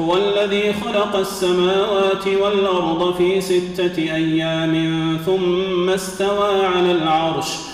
هو الذي خلق السماوات والأرض في ستة أيام ثم استوى على العرش.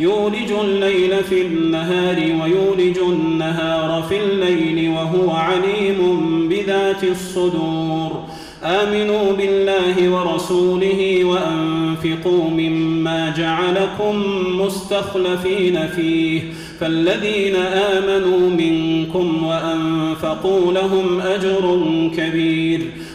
يولج الليل في النهار ويولج النهار في الليل وهو عليم بذات الصدور. آمنوا بالله ورسوله وأنفقوا مما جعلكم مستخلفين فيه. فالذين آمنوا منكم وأنفقوا لهم أجر كبير.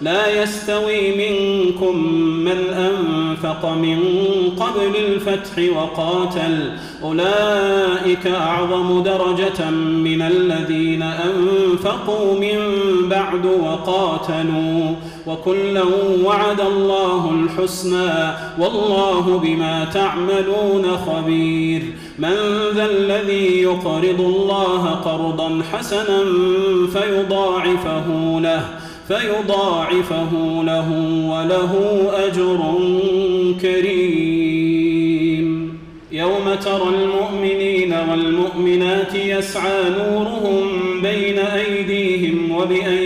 لا يستوي منكم من أنفق من قبل الفتح وقاتل. أولئك أعظم درجة من الذين أنفقوا من بعد وقاتلوا. وكلا وعد الله الحسنى. والله بما تعملون خبير. من ذا الذي يقرض الله قرضا حسنا فيضاعفه له. فيضاعفه له وله أجر كريم. يوم ترى المؤمنين والمؤمنات يسعى نورهم بين أيديهم وبايمانهم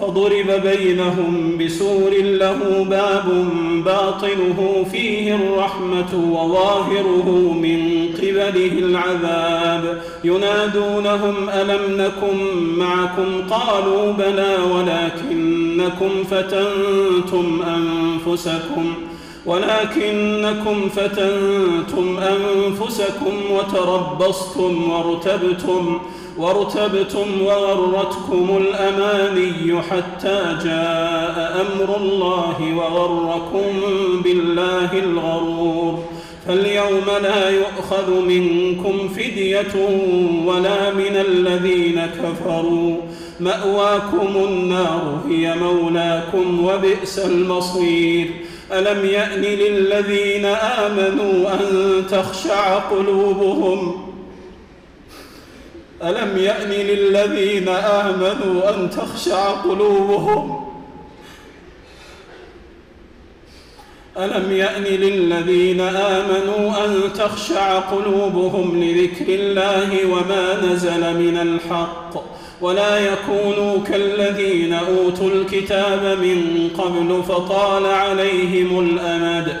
فضرب بينهم بسور له باب باطنه فيه الرحمة وظاهره من قبله العذاب. ينادونهم ألم نكن معكم؟ قالوا بلى ولكنكم فتنتم أنفسكم. ولكنكم فتنتم أنفسكم وتربصتم وارتبتم. وارتبتم وغرتكم الأماني حتى جاء أمر الله وغركم بالله الغرور. فاليوم لا يؤخذ منكم فدية ولا من الذين كفروا. مأواكم النار هي مولاكم وبئس المصير. ألم يأن للذين آمنوا أن تخشع قلوبهم؟ ألم يأن للذين آمنوا أن تخشع قلوبهم؟ ألم يأن للذين آمنوا أن تخشع قلوبهم لذكر الله وما نزل من الحق ولا يكونوا كالذين أوتوا الكتاب من قبل فطال عليهم الأمد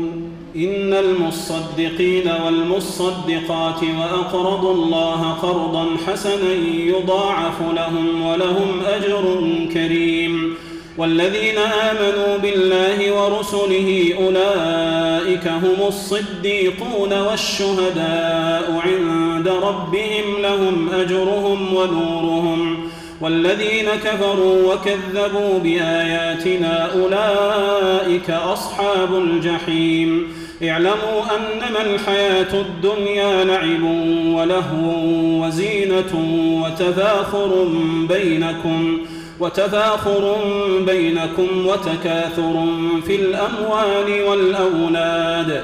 إن المصدقين والمصدقات وأقرضوا الله قرضا حسنا يضاعف لهم ولهم أجر كريم. والذين آمنوا بالله ورسله أولئك هم الصديقون والشهداء عند ربهم لهم أجرهم ونورهم. والذين كفروا وكذبوا بآياتنا أولئك أصحاب الجحيم. اعلموا أنما الحياة الدنيا لعب ولهو وزينة وتفاخر بينكم وتفاخر بينكم وتكاثر في الأموال والأولاد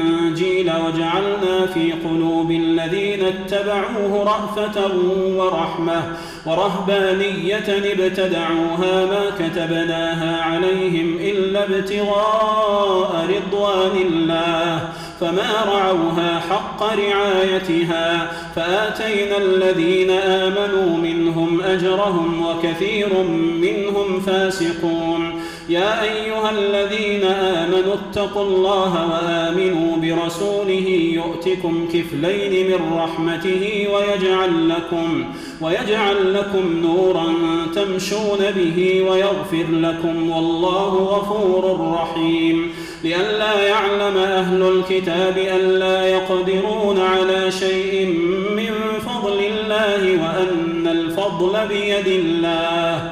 الإنجيل وجعلنا في قلوب الذين اتبعوه رأفة ورحمة ورهبانية ابتدعوها ما كتبناها عليهم إلا ابتغاء رضوان الله فما رعوها حق رعايتها فآتينا الذين آمنوا منهم أجرهم وكثير منهم فاسقون يا أيها الذين آمنوا اتقوا الله وآمنوا برسوله يؤتكم كفلين من رحمته ويجعل لكم ويجعل لكم نورا تمشون به ويغفر لكم والله غفور رحيم لئلا يعلم أهل الكتاب ألا يقدرون على شيء من فضل الله وأن الفضل بيد الله